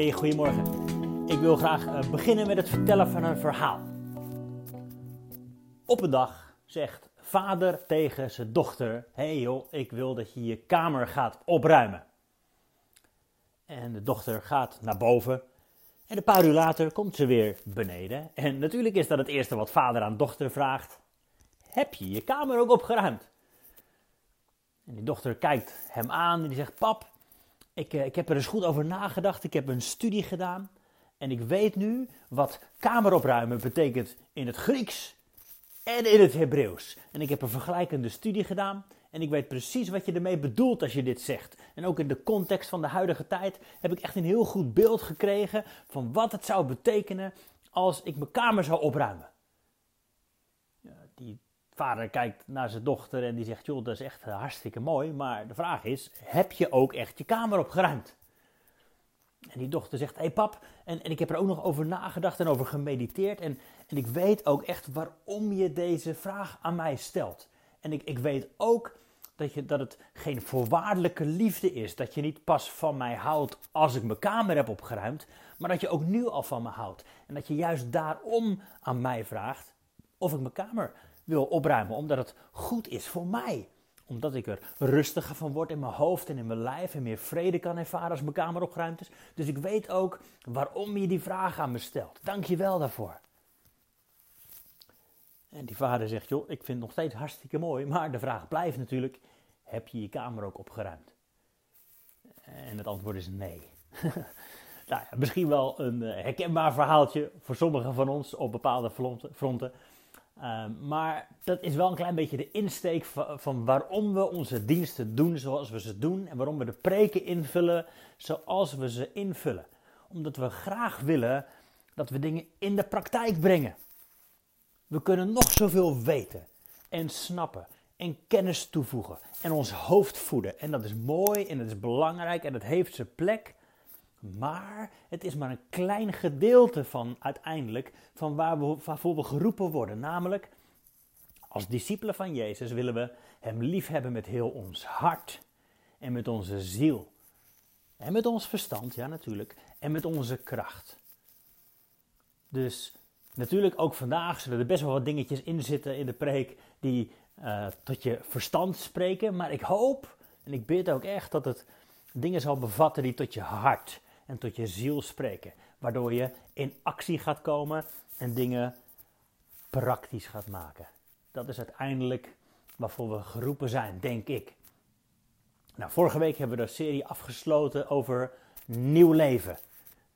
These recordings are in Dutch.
Hey, goedemorgen. Ik wil graag eh, beginnen met het vertellen van een verhaal. Op een dag zegt vader tegen zijn dochter: Hey joh, ik wil dat je je kamer gaat opruimen. En de dochter gaat naar boven. En een paar uur later komt ze weer beneden. En natuurlijk is dat het eerste wat vader aan dochter vraagt: Heb je je kamer ook opgeruimd? En die dochter kijkt hem aan en die zegt: Pap, ik, eh, ik heb er eens goed over nagedacht. Ik heb een studie gedaan. En ik weet nu wat kameropruimen betekent in het Grieks en in het Hebreeuws. En ik heb een vergelijkende studie gedaan. En ik weet precies wat je ermee bedoelt als je dit zegt. En ook in de context van de huidige tijd heb ik echt een heel goed beeld gekregen van wat het zou betekenen als ik mijn kamer zou opruimen. Vader kijkt naar zijn dochter en die zegt: Joh, dat is echt hartstikke mooi. Maar de vraag is: heb je ook echt je kamer opgeruimd? En die dochter zegt: Hé hey pap, en, en ik heb er ook nog over nagedacht en over gemediteerd. En, en ik weet ook echt waarom je deze vraag aan mij stelt. En ik, ik weet ook dat, je, dat het geen voorwaardelijke liefde is. Dat je niet pas van mij houdt als ik mijn kamer heb opgeruimd. Maar dat je ook nu al van me houdt. En dat je juist daarom aan mij vraagt of ik mijn kamer wil opruimen. Omdat het goed is voor mij omdat ik er rustiger van word in mijn hoofd en in mijn lijf en meer vrede kan ervaren als mijn kamer opgeruimd is. Dus ik weet ook waarom je die vraag aan me stelt. Dank je wel daarvoor. En die vader zegt, joh, ik vind het nog steeds hartstikke mooi, maar de vraag blijft natuurlijk, heb je je kamer ook opgeruimd? En het antwoord is nee. nou ja, misschien wel een eh, herkenbaar verhaaltje voor sommigen van ons op bepaalde fronten. Ehm, maar dat is wel een klein beetje de insteek van, waarom we onze diensten doen zoals we ze doen. En waarom we de preken invullen zoals we ze invullen. Omdat we graag willen dat we dingen in de praktijk brengen. We kunnen nog zoveel weten en snappen en kennis toevoegen en ons hoofd voeden. En dat is mooi en dat is belangrijk en dat heeft zijn plek. Maar het is maar een klein gedeelte van uiteindelijk van waar we, waarvoor we geroepen worden. Namelijk, als discipelen van Jezus willen we Hem liefhebben met heel ons hart en met onze ziel. En met ons verstand, ja natuurlijk, en met onze kracht. Dus natuurlijk ook vandaag zullen er best wel wat dingetjes in zitten in de preek die uh, tot je verstand spreken. Maar ik hoop en ik bid ook echt dat het dingen zal bevatten die tot je hart en tot je ziel spreken. Waardoor je in actie gaat komen en dingen praktisch gaat maken. Dat is uiteindelijk waarvoor we geroepen zijn, denk ik. Nou, vorige week hebben we de serie afgesloten over nieuw leven.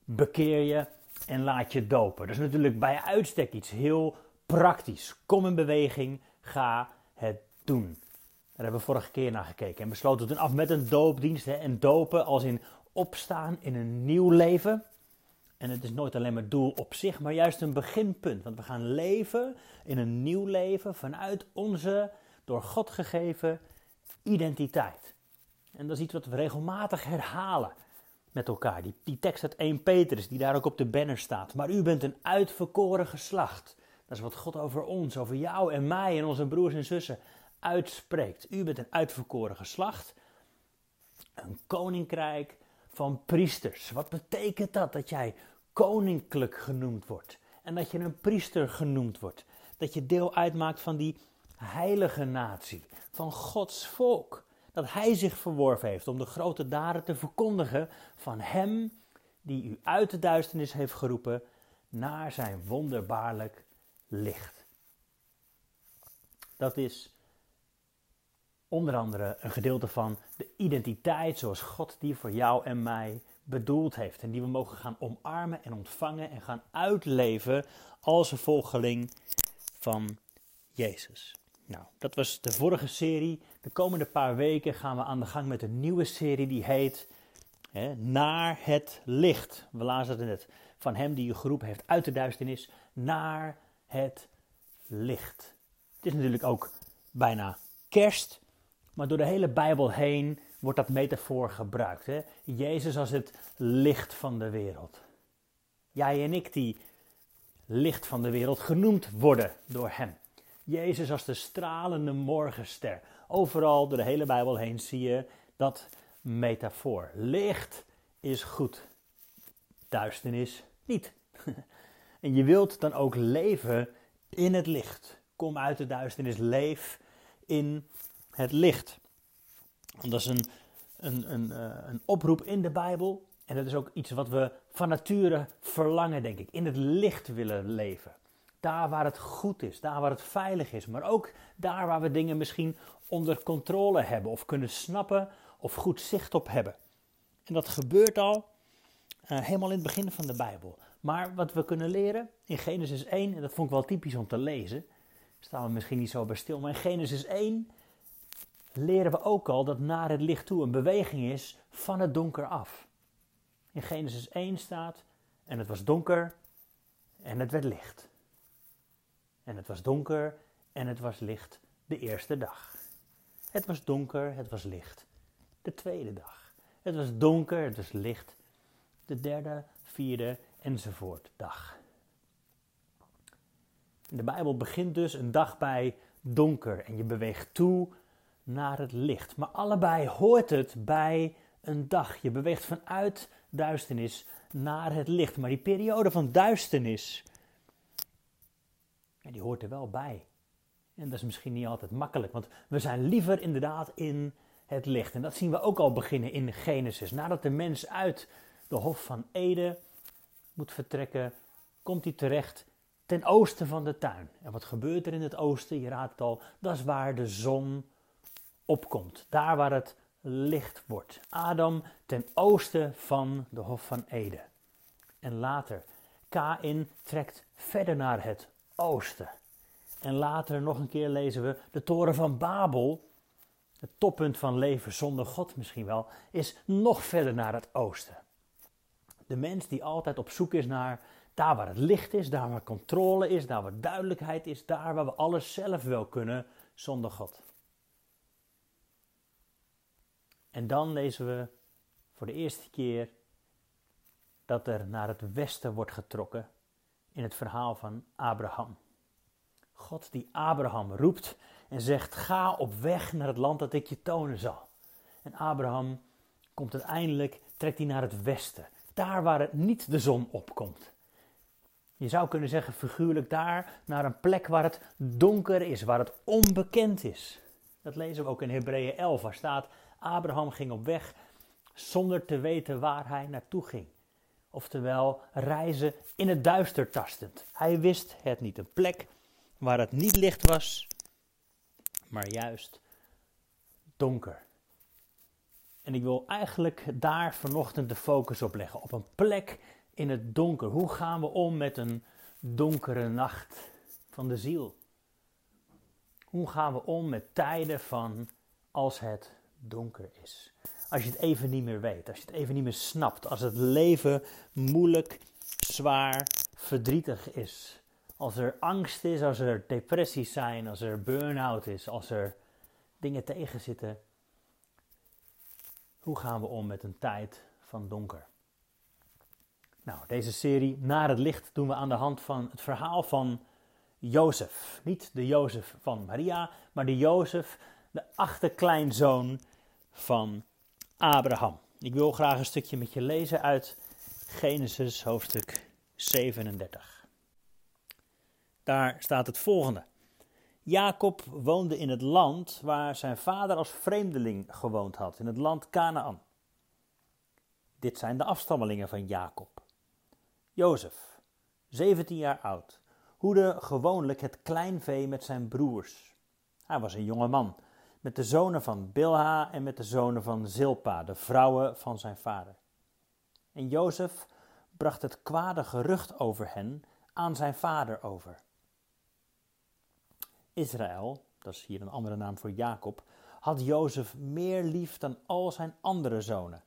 Bekeer je en laat je dopen. Dat is natuurlijk bij uitstek iets heel praktisch. Kom in beweging, ga het doen. Daar hebben we vorige keer naar gekeken en besloten toen af met een doopdienst. Hè, en dopen als in opstaan in een nieuw leven. En het is nooit alleen maar doel op zich, maar juist een beginpunt. Want we gaan leven in een nieuw leven vanuit onze door God gegeven identiteit. En dat is iets wat we regelmatig herhalen met elkaar. Die, die tekst uit 1 Petrus, die daar ook op de banner staat. Maar u bent een uitverkoren geslacht. Dat is wat God over ons, over jou en mij en onze broers en zussen uitspreekt. U bent een uitverkoren geslacht, een koninkrijk van priesters. Wat betekent dat? Dat jij koninklijk genoemd wordt. En dat je een priester genoemd wordt. Dat je deel uitmaakt van die heilige natie, van Gods volk. Dat Hij zich verworven heeft om de grote daden te verkondigen van Hem die u uit de duisternis heeft geroepen naar zijn wonderbaarlijk licht. Dat is onder andere een gedeelte van de identiteit zoals God die voor jou en mij bedoeld heeft. En die we mogen gaan omarmen en ontvangen en gaan uitleven als een volgeling van Jezus. Nou, dat was de vorige serie. De komende paar weken gaan we aan de gang met een nieuwe serie die heet hè, Naar het licht. We lazen het net. Van hem die je geroepen heeft uit de duisternis naar het licht. Het is natuurlijk ook bijna kerst. Maar door de hele Bijbel heen wordt dat metafoor gebruikt. Hè? Jezus als het licht van de wereld. Jij en ik die licht van de wereld genoemd worden door Hem. Jezus als de stralende morgenster. Overal door de hele Bijbel heen zie je dat metafoor. Licht is goed. duisternis niet. en je wilt dan ook leven in het licht. Kom uit de duisternis, leef in het licht. Want dat is een, een, een, eh, een oproep in de Bijbel. En dat is ook iets wat we van nature verlangen, denk ik. In het licht willen leven. Daar waar het goed is, daar waar het veilig is. Maar ook daar waar we dingen misschien onder controle hebben. Of kunnen snappen of goed zicht op hebben. En dat gebeurt al uh, helemaal in het begin van de Bijbel. Maar wat we kunnen leren in Genesis 1, en dat vond ik wel typisch om te lezen, staan we misschien niet zo bij stil, maar in Genesis 1 leren we ook al dat naar het licht toe een beweging is van het donker af. In Genesis 1 staat, en het was donker en het werd licht. En het was donker en het was licht de eerste dag. Het was donker, het was licht de tweede dag. Het was donker, het was licht de derde, vierde enzovoort dag. De Bijbel begint dus een dag bij donker en je beweegt toe naar het licht. Maar allebei hoort het bij een dag. Je beweegt vanuit duisternis naar het licht. Maar die periode van duisternis, die hoort er wel bij. En dat is misschien niet altijd makkelijk, want we zijn liever inderdaad in het licht. En dat zien we ook al beginnen in Genesis. Nadat de mens uit de Hof van Eden moet vertrekken, komt hij terecht ten oosten van de tuin. En wat gebeurt er in het oosten? Je raadt het al, dat is waar de zon opkomt. Daar waar het licht wordt. Adam ten oosten van de Hof van Eden. En later, Kain trekt verder naar het oosten. En later nog een keer lezen we de toren van Babel. Het toppunt van leven zonder God misschien wel, is nog verder naar het oosten. De mens die altijd op zoek is naar daar waar het licht is, daar waar controle is, daar waar duidelijkheid is, daar waar we alles zelf wel kunnen zonder God. En dan lezen we voor de eerste keer dat er naar het westen wordt getrokken in het verhaal van Abraham. God die Abraham roept en zegt: Ga op weg naar het land dat ik je tonen zal. En Abraham komt uiteindelijk, trekt hij naar het westen, daar waar het niet de zon opkomt. Je zou kunnen zeggen figuurlijk daar naar een plek waar het donker is, waar het onbekend is. Dat lezen we ook in Hebreeën 11, waar staat: Abraham ging op weg zonder te weten waar hij naartoe ging. Oftewel reizen in het duister tastend. Hij wist het niet. Een plek waar het niet licht was, maar juist donker. En ik wil eigenlijk daar vanochtend de focus op leggen. Op een plek in het donker. Hoe gaan we om met een donkere nacht van de ziel? Hoe gaan we om met tijden van als het donker is? Als je het even niet meer weet, als je het even niet meer snapt, als het leven moeilijk, zwaar, verdrietig is. Als er angst is, als er depressies zijn, als er burn-out is, als er dingen tegenzitten. Hoe gaan we om met een tijd van donker? Nou, deze serie Naar het licht doen we aan de hand van het verhaal van Jozef. Niet de Jozef van Maria, maar de Jozef, de achterkleinzoon van Abraham. Ik wil graag een stukje met je lezen uit Genesis hoofdstuk 37. Daar staat het volgende. Jacob woonde in het land waar zijn vader als vreemdeling gewoond had, in het land Canaan. Dit zijn de afstammelingen van Jacob. Jozef, 17 jaar oud, hoede gewoonlijk het kleinvee met zijn broers. Hij was een jonge man, met de zonen van Bilha en met de zonen van Zilpa, de vrouwen van zijn vader. En Jozef bracht het kwade gerucht over hen aan zijn vader over. Israël, dat is hier een andere naam voor Jacob, had Jozef meer lief dan al zijn andere zonen,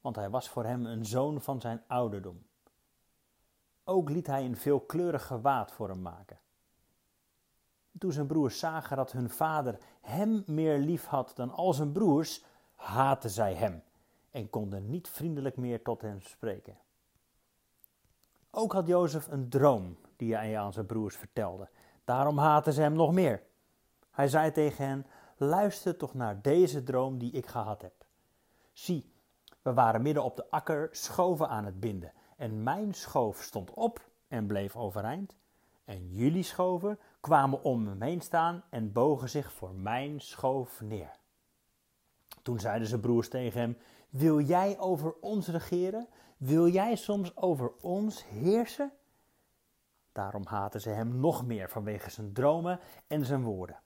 want hij was voor hem een zoon van zijn ouderdom. Ook liet hij een veelkleurig gewaad voor hem maken. Toen zijn broers zagen dat hun vader hem meer lief had dan al zijn broers, haatten zij hem en konden niet vriendelijk meer tot hem spreken. Ook had Jozef een droom die hij aan zijn broers vertelde Daarom haten ze hem nog meer. Hij zei tegen hen: Luister toch naar deze droom die ik gehad heb. Zie, we waren midden op de akker schoven aan het binden. En mijn schoof stond op en bleef overeind. En jullie schoven kwamen om hem heen staan en bogen zich voor mijn schoof neer. Toen zeiden zijn broers tegen hem: Wil jij over ons regeren? Wil jij soms over ons heersen? Daarom haten ze hem nog meer vanwege zijn dromen en zijn woorden.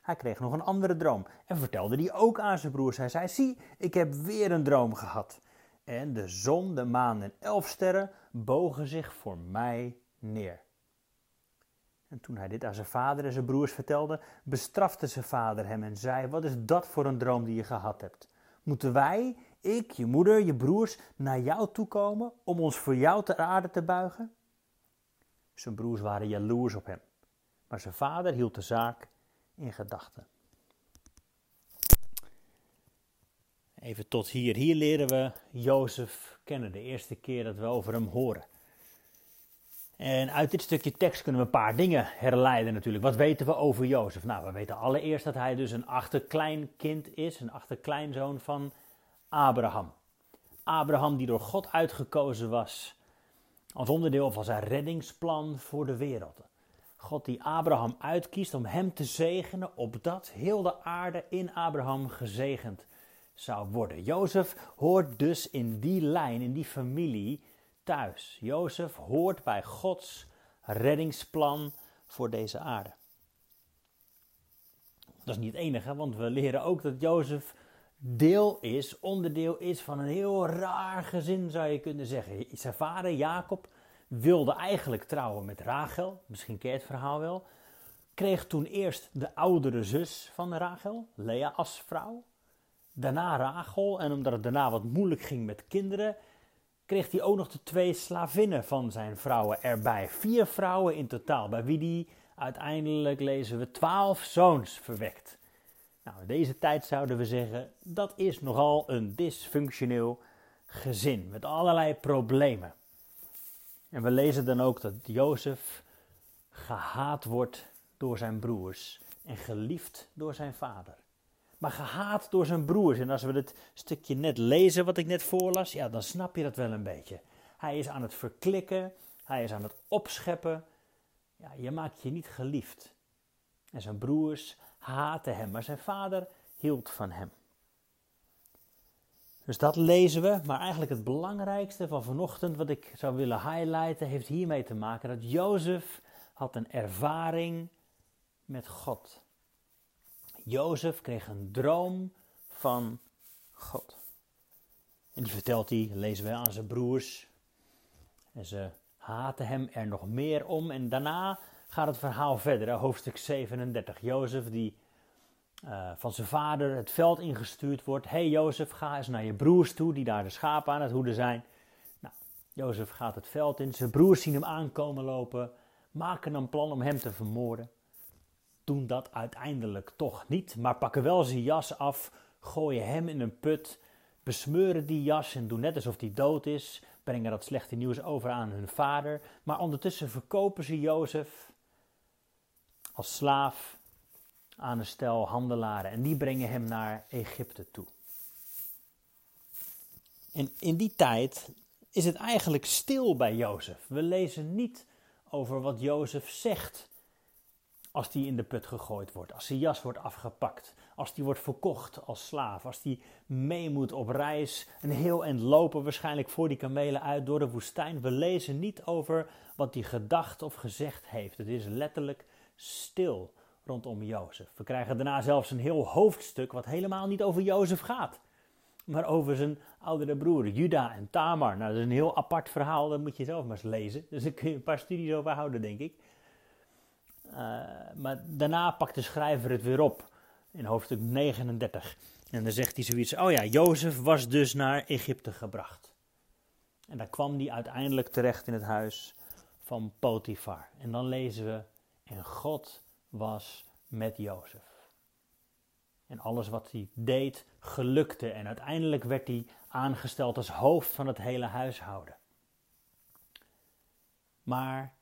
Hij kreeg nog een andere droom en vertelde die ook aan zijn broers. Hij zei: Zie, ik heb weer een droom gehad. En de zon, de maan en elf sterren bogen zich voor mij neer. En toen hij dit aan zijn vader en zijn broers vertelde, bestrafte zijn vader hem en zei: Wat is dat voor een droom die je gehad hebt? Moeten wij, ik, je moeder, je broers, naar jou toe komen om ons voor jou ter aarde te buigen? Zijn broers waren jaloers op hem, maar zijn vader hield de zaak in gedachten. Even tot hier. Hier leren we Jozef kennen, de eerste keer dat we over hem horen. En uit dit stukje tekst kunnen we een paar dingen herleiden natuurlijk. Wat weten we over Jozef? Nou, we weten allereerst dat hij dus een achterkleinkind is, een achterkleinzoon van Abraham. Abraham die door God uitgekozen was als onderdeel van zijn reddingsplan voor de wereld. God die Abraham uitkiest om hem te zegenen, opdat heel de aarde in Abraham gezegend zou worden. Jozef hoort dus in die lijn, in die familie thuis. Jozef hoort bij Gods reddingsplan voor deze aarde. Dat is niet het enige, want we leren ook dat Jozef deel is, onderdeel is van een heel raar gezin, zou je kunnen zeggen. Zijn vader, Jacob, wilde eigenlijk trouwen met Rachel, misschien ken het verhaal wel. Kreeg toen eerst de oudere zus van Rachel, Lea, als vrouw. Daarna Rachel, en omdat het daarna wat moeilijk ging met kinderen, kreeg hij ook nog de twee slavinnen van zijn vrouwen erbij. Vier vrouwen in totaal, bij wie hij uiteindelijk, lezen we, twaalf zoons verwekt. Nou, in deze tijd zouden we zeggen, dat is nogal een dysfunctioneel gezin met allerlei problemen. En we lezen dan ook dat Jozef gehaat wordt door zijn broers en geliefd door zijn vader maar gehaat door zijn broers. En als we dit stukje net lezen wat ik net voorlas, ja, dan snap je dat wel een beetje. Hij is aan het verklikken, hij is aan het opscheppen. Ja, je maakt je niet geliefd. En zijn broers haatten hem, maar zijn vader hield van hem. Dus dat lezen we, maar eigenlijk het belangrijkste van vanochtend wat ik zou willen highlighten heeft hiermee te maken dat Jozef had een ervaring met God. Jozef kreeg een droom van God. En die vertelt hij, lezen we aan zijn broers. En ze haten hem er nog meer om. En daarna gaat het verhaal verder, hoofdstuk 37. Jozef die uh, van zijn vader het veld ingestuurd wordt. hey Jozef, ga eens naar je broers toe, die daar de schapen aan het hoeden zijn. Nou, Jozef gaat het veld in. Zijn broers zien hem aankomen lopen, maken een plan om hem te vermoorden doen dat uiteindelijk toch niet, maar pakken wel zijn jas af, gooien hem in een put, besmeuren die jas en doen net alsof hij dood is, brengen dat slechte nieuws over aan hun vader, maar ondertussen verkopen ze Jozef als slaaf aan een stel handelaren en die brengen hem naar Egypte toe. En in die tijd is het eigenlijk stil bij Jozef. We lezen niet over wat Jozef zegt als die in de put gegooid wordt, als zijn jas wordt afgepakt, als die wordt verkocht als slaaf, als die mee moet op reis, een heel eind lopen waarschijnlijk voor die kamelen uit door de woestijn. We lezen niet over wat hij gedacht of gezegd heeft. Het is letterlijk stil rondom Jozef. We krijgen daarna zelfs een heel hoofdstuk wat helemaal niet over Jozef gaat, maar over zijn oudere broeren, Juda en Tamar. Nou, dat is een heel apart verhaal, dat moet je zelf maar eens lezen. Dus daar kun je een paar studies over houden, denk ik. Eh, maar daarna pakt de schrijver het weer op in hoofdstuk 39. En dan zegt hij zoiets: Oh ja, Jozef was dus naar Egypte gebracht. En daar kwam hij uiteindelijk terecht in het huis van Potifar. En dan lezen we: En God was met Jozef. En alles wat hij deed, gelukte. En uiteindelijk werd hij aangesteld als hoofd van het hele huishouden. Maar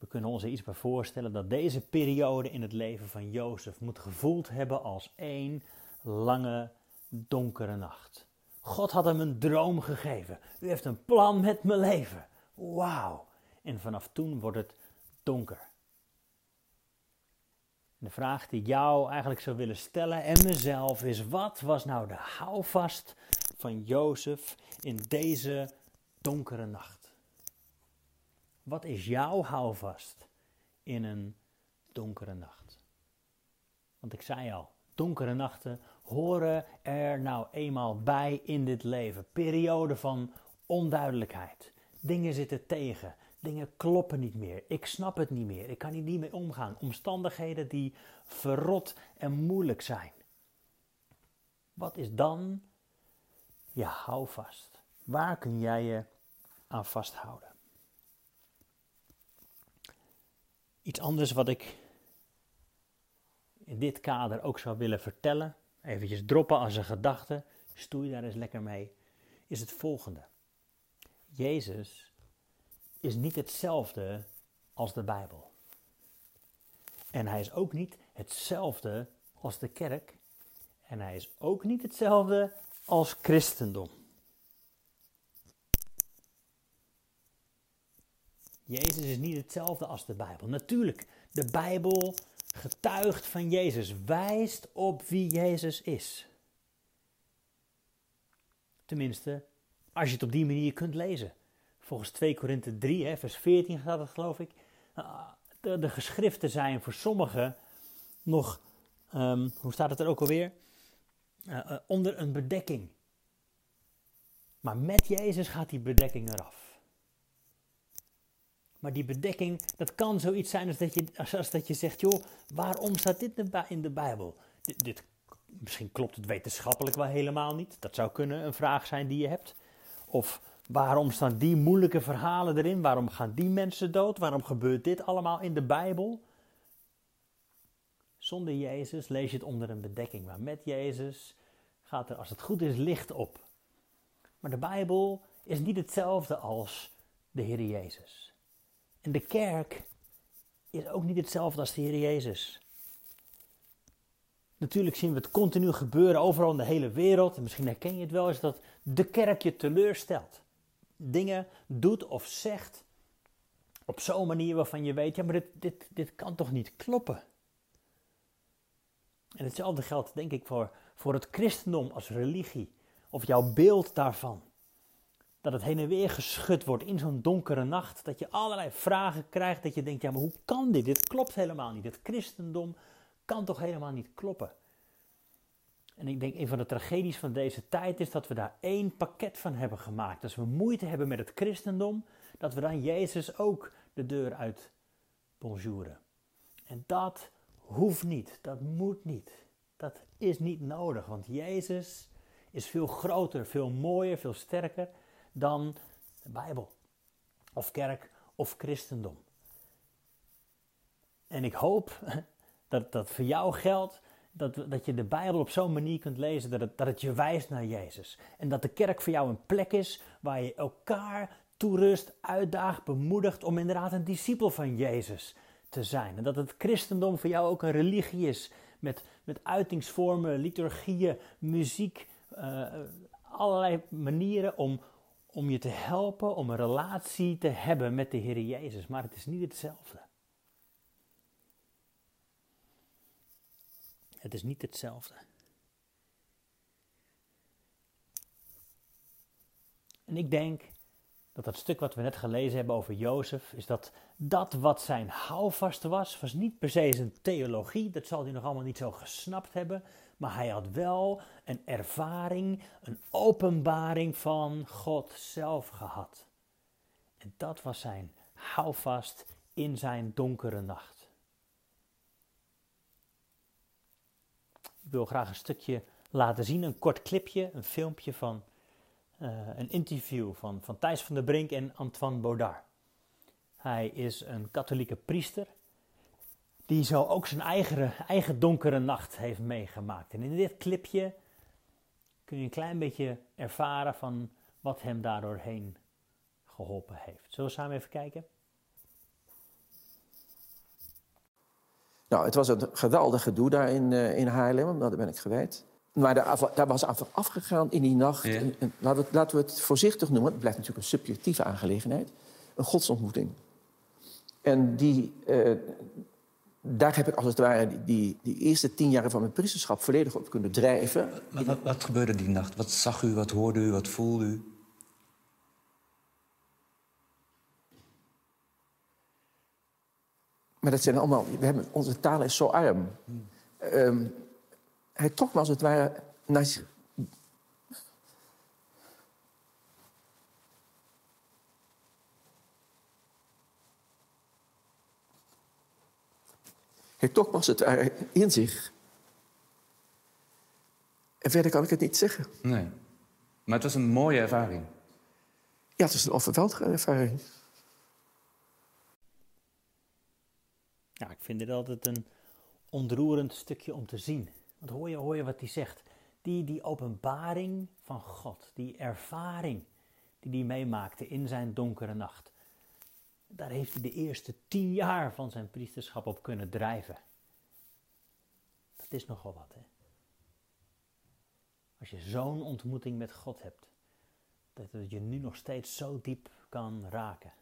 we kunnen ons er iets bij voorstellen dat deze periode in het leven van Jozef moet gevoeld hebben als één lange donkere nacht. God had hem een droom gegeven. U heeft een plan met mijn leven. Wauw. En vanaf toen wordt het donker. De vraag die jou eigenlijk zou willen stellen en mezelf is: wat was nou de houvast van Jozef in deze donkere nacht? Wat is jouw houvast in een donkere nacht? Want ik zei al, donkere nachten horen er nou eenmaal bij in dit leven. Periode van onduidelijkheid. Dingen zitten tegen. Dingen kloppen niet meer. Ik snap het niet meer. Ik kan hier niet mee omgaan. Omstandigheden die verrot en moeilijk zijn. Wat is dan je houvast? Waar kun jij je aan vasthouden? Iets anders wat ik in dit kader ook zou willen vertellen, eventjes droppen als een gedachte, stoei daar eens lekker mee, is het volgende. Jezus is niet hetzelfde als de Bijbel. En hij is ook niet hetzelfde als de kerk. En hij is ook niet hetzelfde als christendom. Jezus is niet hetzelfde als de Bijbel. Natuurlijk, de Bijbel getuigt van Jezus, wijst op wie Jezus is. Tenminste, als je het op die manier kunt lezen. Volgens 2 Korinthe 3, hè, vers 14 gaat het geloof ik. Ah, de, geschriften zijn voor sommigen nog, ehm, hoe staat het er ook alweer? Uh, onder een bedekking. Maar met Jezus gaat die bedekking eraf. Maar die bedekking, dat kan zoiets zijn als dat je, als, dat je zegt, joh, waarom staat dit in de Bijbel? Dit, misschien klopt het wetenschappelijk wel helemaal niet. Dat zou kunnen een vraag zijn die je hebt. Of waarom staan die moeilijke verhalen erin? Waarom gaan die mensen dood? Waarom gebeurt dit allemaal in de Bijbel? Zonder Jezus lees je het onder een bedekking. Maar met Jezus gaat er, als het goed is, licht op. Maar de Bijbel is niet hetzelfde als de Heer Jezus. En de kerk is ook niet hetzelfde als de Heer Jezus. Natuurlijk zien we het continu gebeuren overal in de hele wereld. En misschien herken je het wel eens dat de kerk je teleurstelt. Dingen doet of zegt op zo'n manier waarvan je weet, ja maar dit, dit, dit kan toch niet kloppen. En hetzelfde geldt denk ik voor, voor het christendom als religie. Of jouw beeld daarvan dat het heen en weer geschud wordt in zo'n donkere nacht. Dat je allerlei vragen krijgt. Dat je denkt, ja maar hoe kan dit? Dit klopt helemaal niet. Het christendom kan toch helemaal niet kloppen. En ik denk, een van de tragedies van deze tijd is dat we daar één pakket van hebben gemaakt. Als we moeite hebben met het christendom, dat we dan Jezus ook de deur uit bonjouren. En dat hoeft niet, dat moet niet. Dat is niet nodig, want Jezus is veel groter, veel mooier, veel sterker dan de Bijbel, of kerk, of christendom. En ik hoop dat dat voor jou geldt, dat, dat je de Bijbel op zo'n manier kunt lezen dat het, dat het je wijst naar Jezus. En dat de kerk voor jou een plek is waar je elkaar toerust, uitdaagt, bemoedigt om inderdaad een discipel van Jezus te zijn. En dat het christendom voor jou ook een religie is met, met uitingsvormen, liturgieën, muziek, uh, allerlei manieren om, om je te helpen om een relatie te hebben met de Heer Jezus, maar het is niet hetzelfde. Het is niet hetzelfde. En ik denk dat dat stuk wat we net gelezen hebben over Jozef, is dat dat wat zijn houvast was, was niet per se zijn theologie, dat zal hij nog allemaal niet zo gesnapt hebben, maar hij had wel een ervaring, een openbaring van God zelf gehad. En dat was zijn houvast in zijn donkere nacht. Ik wil graag een stukje laten zien, een kort clipje, een filmpje van uh, een interview van, van Thijs van der Brink en Antoine Baudard. Hij is een katholieke priester die zo ook zijn eigen, eigen donkere nacht heeft meegemaakt. En in dit clipje kun je een klein beetje ervaren van wat hem daardoorheen geholpen heeft. Zullen we samen even kijken? Nou, het was een geweldig gedoe daar in, uh, in Haarlem, daar ben ik geweest. Maar daar, daar was af, afgegaan in die nacht. Ja. Een- laten, we, het- laten we het voorzichtig noemen. Het blijft natuurlijk een subjectieve aangelegenheid. Een godsontmoeting. En die, eh, daar heb ik als het ware die, die, eerste tien jaren van mijn priesterschap volledig op kunnen drijven. Maar wat, wat gebeurde die nacht? Wat zag u, wat hoorde u, wat voelde u? Maar dat zijn allemaal. We hebben, onze taal is zo arm. Ehm, hij trok me als het ware naar me als het ware in zich. En verder kan ik het niet zeggen. Nee. Maar het was een mooie ervaring. Ja, het is een overweldigende ervaring. Ja, ik vind dit altijd een ontroerend stukje om te zien. Want hoor je, hoor je wat hij zegt? Die, die openbaring van God, die ervaring die hij meemaakte in zijn donkere nacht. Daar heeft hij de eerste tien jaar van zijn priesterschap op kunnen drijven. Dat is nogal wat, hè? Als je zo'n ontmoeting met God hebt, dat het je nu nog steeds zo diep kan raken.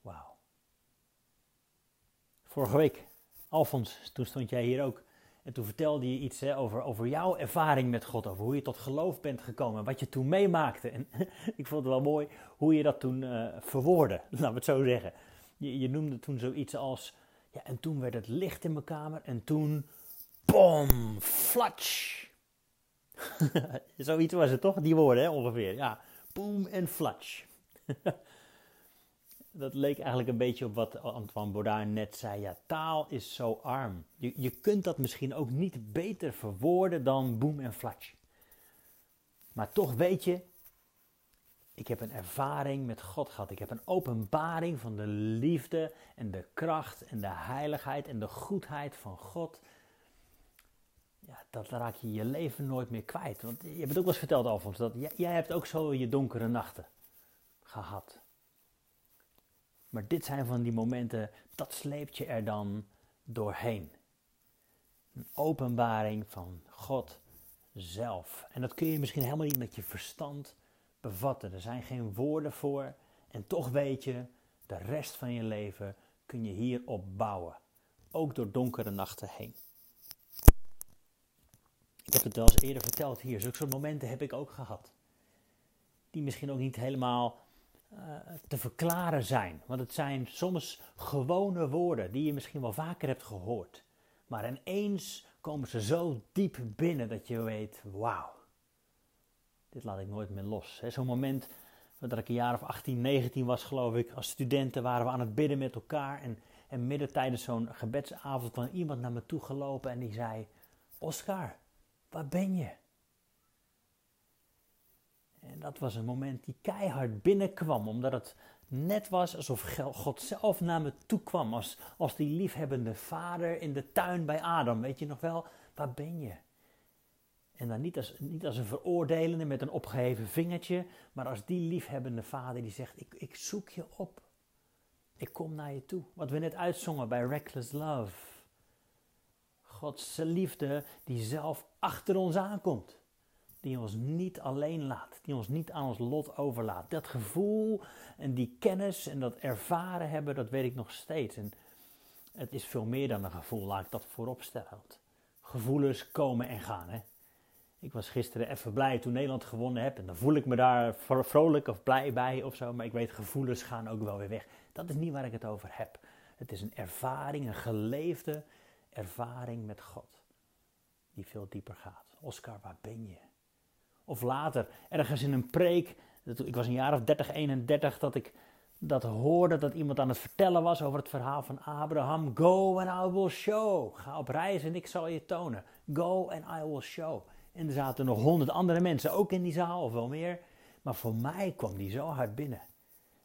Wauw. Vorige week, Alfons, toen stond jij hier ook. En toen vertelde je iets hè, over, over jouw ervaring met God. Over hoe je tot geloof bent gekomen. Wat je toen meemaakte. En ik vond het wel mooi hoe je dat toen eh verwoordde. Laten we het zo zeggen. Je, noemde toen zoiets als... Ja, en toen werd het licht in mijn kamer. En toen... Bom! Flatsch! zoiets was het toch? Die woorden hè, ongeveer. Ja, boom en flatsch. Dat leek eigenlijk een beetje op wat Antoine Baudard net zei. Ja, taal is zo arm. Je, je kunt dat misschien ook niet beter verwoorden dan boem en flatsch. Maar toch weet je, ik heb een ervaring met God gehad. Ik heb een openbaring van de liefde en de kracht en de heiligheid en de goedheid van God. Ja, dat raak je je leven nooit meer kwijt. Want je hebt ook wel eens verteld, Alfons, dat jij, jij hebt ook zo je donkere nachten gehad. Maar dit zijn van die momenten, dat sleept je er dan doorheen. Een openbaring van God zelf. En dat kun je misschien helemaal niet met je verstand bevatten. Er zijn geen woorden voor. En toch weet je, de rest van je leven kun je hierop bouwen. Ook door donkere nachten heen. Ik heb het wel eens eerder verteld hier. Zulke soort momenten heb ik ook gehad. Die misschien ook niet helemaal te verklaren zijn. Want het zijn soms gewone woorden die je misschien wel vaker hebt gehoord. Maar ineens komen ze zo diep binnen dat je weet, wauw, dit laat ik nooit meer los. Zo'n moment dat ik een jaar of 18, 19 was geloof ik, als studenten waren we aan het bidden met elkaar. En, en midden tijdens zo'n gebedsavond kwam iemand naar me toe gelopen en die zei, Oscar, waar ben je? En dat was een moment die keihard binnenkwam, omdat het net was alsof God zelf naar me toe kwam. Als, als die liefhebbende vader in de tuin bij Adam. Weet je nog wel, waar ben je? En dan niet als, niet als een veroordelende met een opgeheven vingertje, maar als die liefhebbende vader die zegt: ik, ik zoek je op. Ik kom naar je toe. Wat we net uitzongen bij Reckless Love. Gods liefde die zelf achter ons aankomt die ons niet alleen laat, die ons niet aan ons lot overlaat. Dat gevoel en die kennis en dat ervaren hebben, dat weet ik nog steeds. En het is veel meer dan een gevoel, laat ik dat voorop stellen. Want gevoelens komen en gaan. Hè? Ik was gisteren even blij toen Nederland gewonnen heeft en dan voel ik me daar vrolijk of blij bij of zo. Maar ik weet, gevoelens gaan ook wel weer weg. Dat is niet waar ik het over heb. Het is een ervaring, een geleefde ervaring met God. Die veel dieper gaat. Oscar, waar ben je? Of later, ergens in een preek, ik was een jaar of 30, 31, dat ik dat hoorde dat iemand aan het vertellen was over het verhaal van Abraham. Go and I will show. Ga op reis en ik zal je tonen. Go and I will show. En er zaten nog honderd andere mensen ook in die zaal, of wel meer. Maar voor mij kwam die zo hard binnen.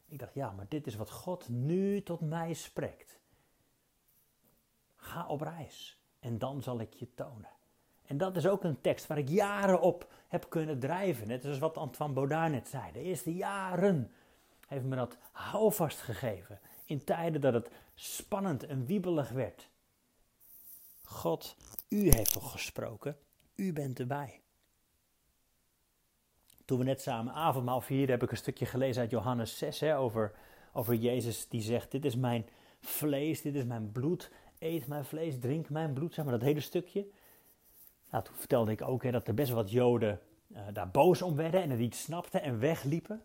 Ik dacht, ja, maar dit is wat God nu tot mij spreekt. Ga op reis en dan zal ik je tonen. En dat is ook een tekst waar ik jaren op heb kunnen drijven. Net zoals wat Antoine Baudard net zei. De eerste jaren heeft me dat houvast gegeven. In tijden dat het spannend en wiebelig werd. God, u heeft toch gesproken? U bent erbij. Toen we net samen avondmaal vierden, heb ik een stukje gelezen uit Johannes 6 hè, over, over Jezus die zegt: Dit is mijn vlees, dit is mijn bloed. Eet mijn vlees, drink mijn bloed. Zeg maar dat hele stukje. Nou, toen vertelde ik ook hè, dat er best wat Joden uh, daar boos om werden en het niet snapten en wegliepen.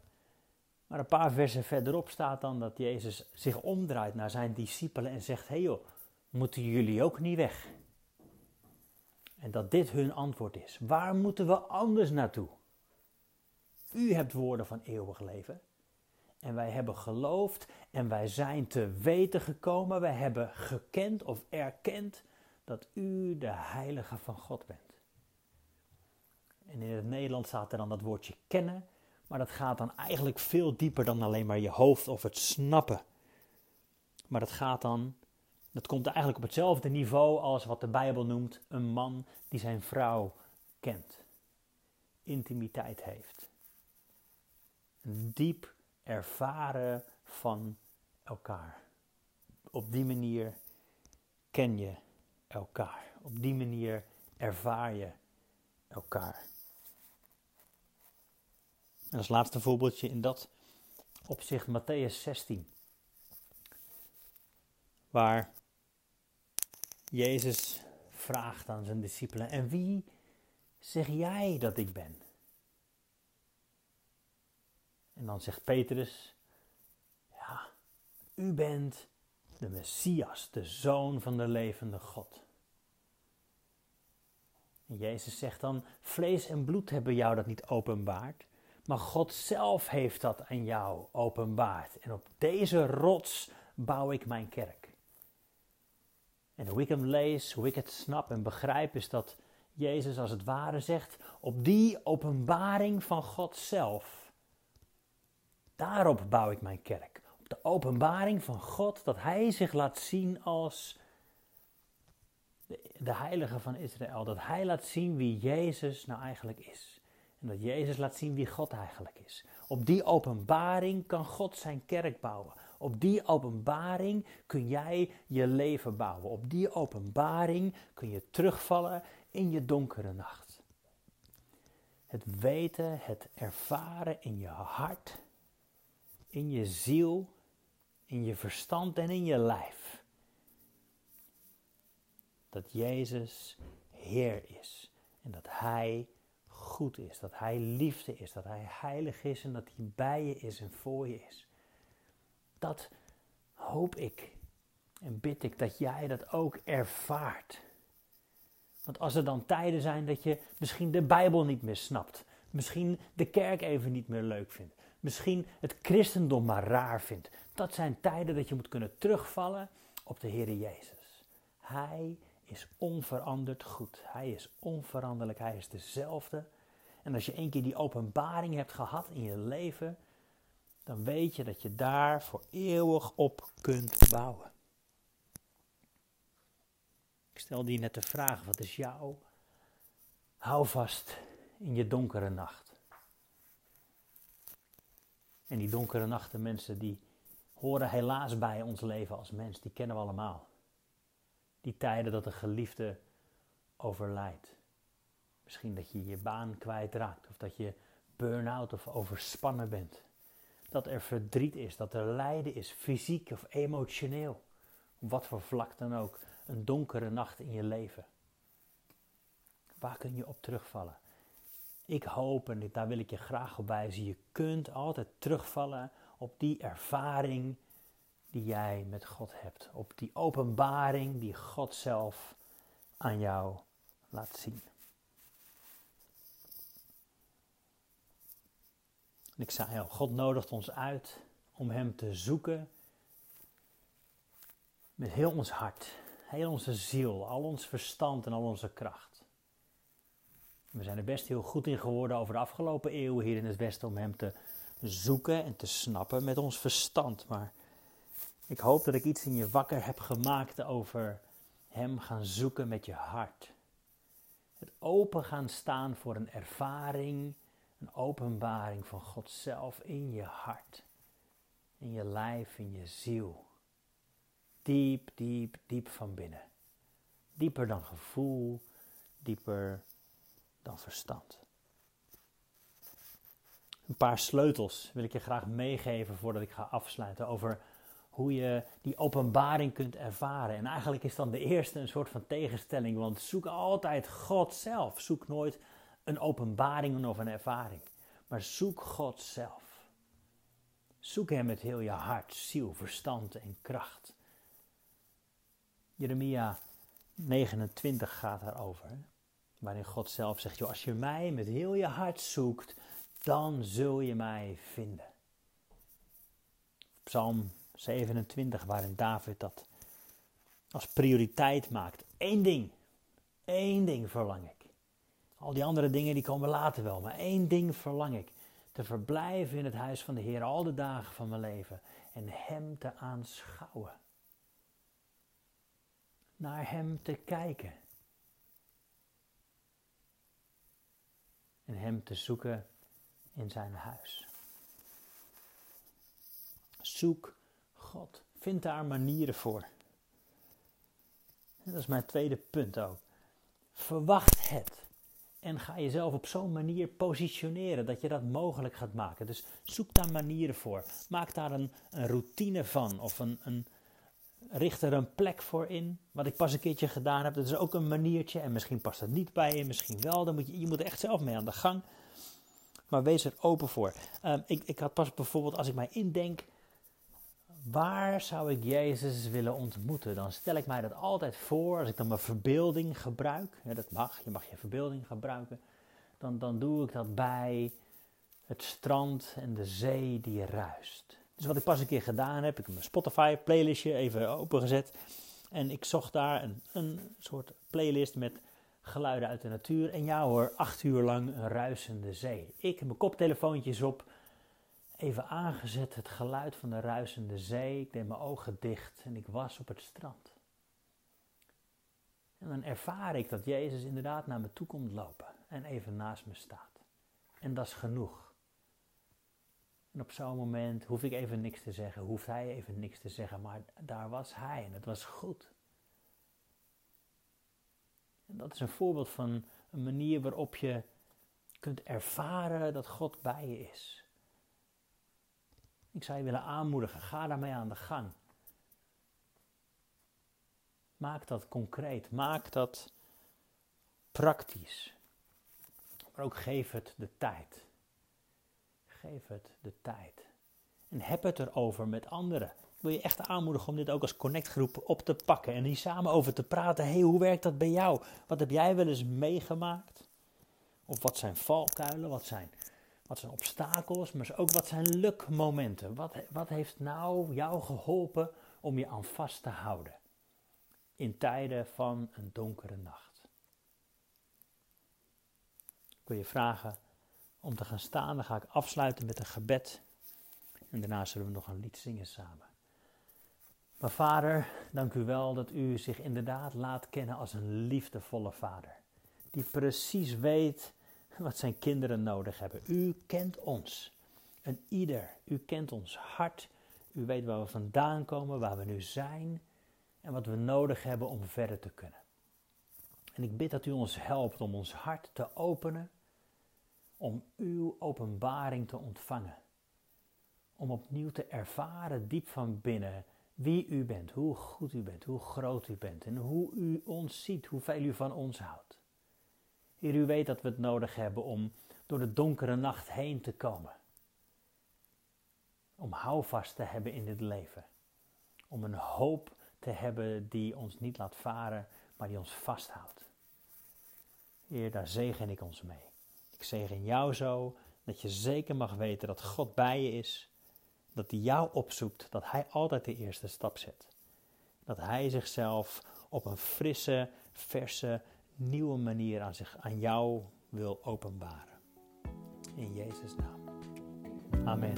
Maar een paar versen verderop staat dan dat Jezus zich omdraait naar zijn discipelen en zegt: Hé moeten jullie ook niet weg? En dat dit hun antwoord is. Waar moeten we anders naartoe? U hebt woorden van eeuwig leven. En wij hebben geloofd en wij zijn te weten gekomen. Wij hebben gekend of erkend dat u de heilige van God bent. En in het Nederlands staat er dan dat woordje kennen. Maar dat gaat dan eigenlijk veel dieper dan alleen maar je hoofd of het snappen. Maar dat gaat dan, dat komt eigenlijk op hetzelfde niveau als wat de Bijbel noemt een man die zijn vrouw kent. Intimiteit heeft. Een diep ervaren van elkaar. Op die manier ken je elkaar. Op die manier ervaar je elkaar. En als laatste voorbeeldje in dat opzicht Matthäus 16. Waar Jezus vraagt aan zijn discipelen: En wie zeg jij dat ik ben? En dan zegt Petrus: Ja, u bent de Messias, de zoon van de levende God. En Jezus zegt dan: Vlees en bloed hebben jou dat niet openbaard, maar God zelf heeft dat aan jou openbaard. En op deze rots bouw ik mijn kerk. En hoe ik hem lees, hoe ik het snap en begrijp, is dat Jezus als het ware zegt: op die openbaring van God zelf, daarop bouw ik mijn kerk. Op de openbaring van God, dat Hij zich laat zien als de, Heilige van Israël. Dat Hij laat zien wie Jezus nou eigenlijk is. En dat Jezus laat zien wie God eigenlijk is. Op die openbaring kan God zijn kerk bouwen. Op die openbaring kun jij je leven bouwen. Op die openbaring kun je terugvallen in je donkere nacht. Het weten, het ervaren in je hart, in je ziel, in je verstand en in je lijf. Dat Jezus Heer is en dat Hij goed is, dat Hij liefde is, dat Hij heilig is en dat Hij bij je is en voor je is. Dat hoop ik en bid ik dat jij dat ook ervaart. Want als er dan tijden zijn dat je misschien de Bijbel niet meer snapt, misschien de kerk even niet meer leuk vindt, misschien het christendom maar raar vindt, dat zijn tijden dat je moet kunnen terugvallen op de Heer Jezus. Hij is onveranderd goed. Hij is onveranderlijk. Hij is dezelfde en als je één keer die openbaring hebt gehad in je leven, dan weet je dat je daar voor eeuwig op kunt bouwen. Ik stel die net de vraag: wat is jouw houvast in je donkere nacht? En die donkere nachten, mensen, die horen helaas bij ons leven als mens. Die kennen we allemaal. Die tijden dat een geliefde overlijdt. Misschien dat je je baan kwijtraakt of dat je burn-out of overspannen bent. Dat er verdriet is, dat er lijden is, fysiek of emotioneel. Wat voor vlak dan ook. Een donkere nacht in je leven. Waar kun je op terugvallen? Ik hoop, en daar wil ik je graag op wijzen, je kunt altijd terugvallen op die ervaring die jij met God hebt. Op die openbaring die God zelf aan jou laat zien. En ik zei God nodigt ons uit om Hem te zoeken met heel ons hart, heel onze ziel, al ons verstand en al onze kracht. We zijn er best heel goed in geworden over de afgelopen eeuwen hier in het Westen om Hem te zoeken en te snappen met ons verstand. Maar ik hoop dat ik iets in je wakker heb gemaakt over Hem gaan zoeken met je hart. Het open gaan staan voor een ervaring een openbaring van God zelf in je hart, in je lijf, in je ziel. Diep, diep, diep van binnen. Dieper dan gevoel, dieper dan verstand. Een paar sleutels wil ik je graag meegeven voordat ik ga afsluiten over hoe je die openbaring kunt ervaren. En eigenlijk is dan de eerste een soort van tegenstelling, want zoek altijd God zelf. Zoek nooit een openbaring of een ervaring, maar zoek God zelf. Zoek Hem met heel je hart, ziel, verstand en kracht. Jeremia 29 gaat daarover, waarin God zelf zegt, als je mij met heel je hart zoekt, dan zul je mij vinden. Psalm 27, waarin David dat als prioriteit maakt. Eén ding, één ding verlang ik. Al die andere dingen die komen later wel, maar één ding verlang ik. Te verblijven in het huis van de Heer al de dagen van mijn leven en Hem te aanschouwen. Naar Hem te kijken. En Hem te zoeken in zijn huis. Zoek God. Vind daar manieren voor. dat is mijn tweede punt ook. Verwacht het. En ga jezelf op zo'n manier positioneren dat je dat mogelijk gaat maken. Dus zoek daar manieren voor. Maak daar een, een routine van. Of een, een, richt er een plek voor in. Wat ik pas een keertje gedaan heb. Dat is ook een maniertje. En misschien past dat niet bij je, misschien wel. Dan moet je, je moet er echt zelf mee aan de gang. Maar wees er open voor. Ehm, ik, ik had pas bijvoorbeeld, als ik mij indenk waar zou ik Jezus willen ontmoeten? Dan stel ik mij dat altijd voor, als ik dan mijn verbeelding gebruik, dat mag, je mag je verbeelding gebruiken, dan, dan doe ik dat bij het strand en de zee die ruist. Dus wat ik pas een keer gedaan heb, ik heb mijn Spotify playlistje even opengezet en ik zocht daar een, een soort playlist met geluiden uit de natuur. En ja hoor, acht uur lang een ruisende zee. Ik heb mijn koptelefoontjes op, even aangezet, het geluid van de ruisende zee. Ik deed mijn ogen dicht en ik was op het strand. En dan ervaar ik dat Jezus inderdaad naar me toe komt lopen en even naast me staat. En dat is genoeg. En op zo'n moment hoef ik even niks te zeggen, hoeft hij even niks te zeggen, maar daar was hij en het was goed. En dat is een voorbeeld van een manier waarop je kunt ervaren dat God bij je is. Ik zou je willen aanmoedigen, ga daarmee aan de gang. Maak dat concreet, maak dat praktisch. Maar ook geef het de tijd. Geef het de tijd. En heb het erover met anderen. Ik wil je echt aanmoedigen om dit ook als connectgroep op te pakken en hier samen over te praten. hey, hoe werkt dat bij jou? Wat heb jij wel eens meegemaakt? Of wat zijn valkuilen? Wat zijn wat zijn obstakels, maar ook wat zijn lukmomenten? Wat, wat heeft nou jou geholpen om je aan vast te houden in tijden van een donkere nacht? Ik wil je vragen om te gaan staan. Dan ga ik afsluiten met een gebed. En daarna zullen we nog een lied zingen samen. Maar vader, dank u wel dat u zich inderdaad laat kennen als een liefdevolle vader. Die precies weet wat zijn kinderen nodig hebben. U kent ons. En ieder. U kent ons hart. U weet waar we vandaan komen, waar we nu zijn en wat we nodig hebben om verder te kunnen. En ik bid dat u ons helpt om ons hart te openen, om uw openbaring te ontvangen. Om opnieuw te ervaren diep van binnen wie u bent, hoe goed u bent, hoe groot u bent en hoe u ons ziet, hoeveel u van ons houdt. Heer, u weet dat we het nodig hebben om door de donkere nacht heen te komen. Om houvast te hebben in dit leven. Om een hoop te hebben die ons niet laat varen, maar die ons vasthoudt. Heer, daar zegen ik ons mee. Ik zegen jou zo dat je zeker mag weten dat God bij je is. Dat hij jou opzoekt, dat hij altijd de eerste stap zet. Dat hij zichzelf op een frisse, verse, nieuwe manier aan, zich, aan jou wil openbaren. In Jezus' naam. Amen.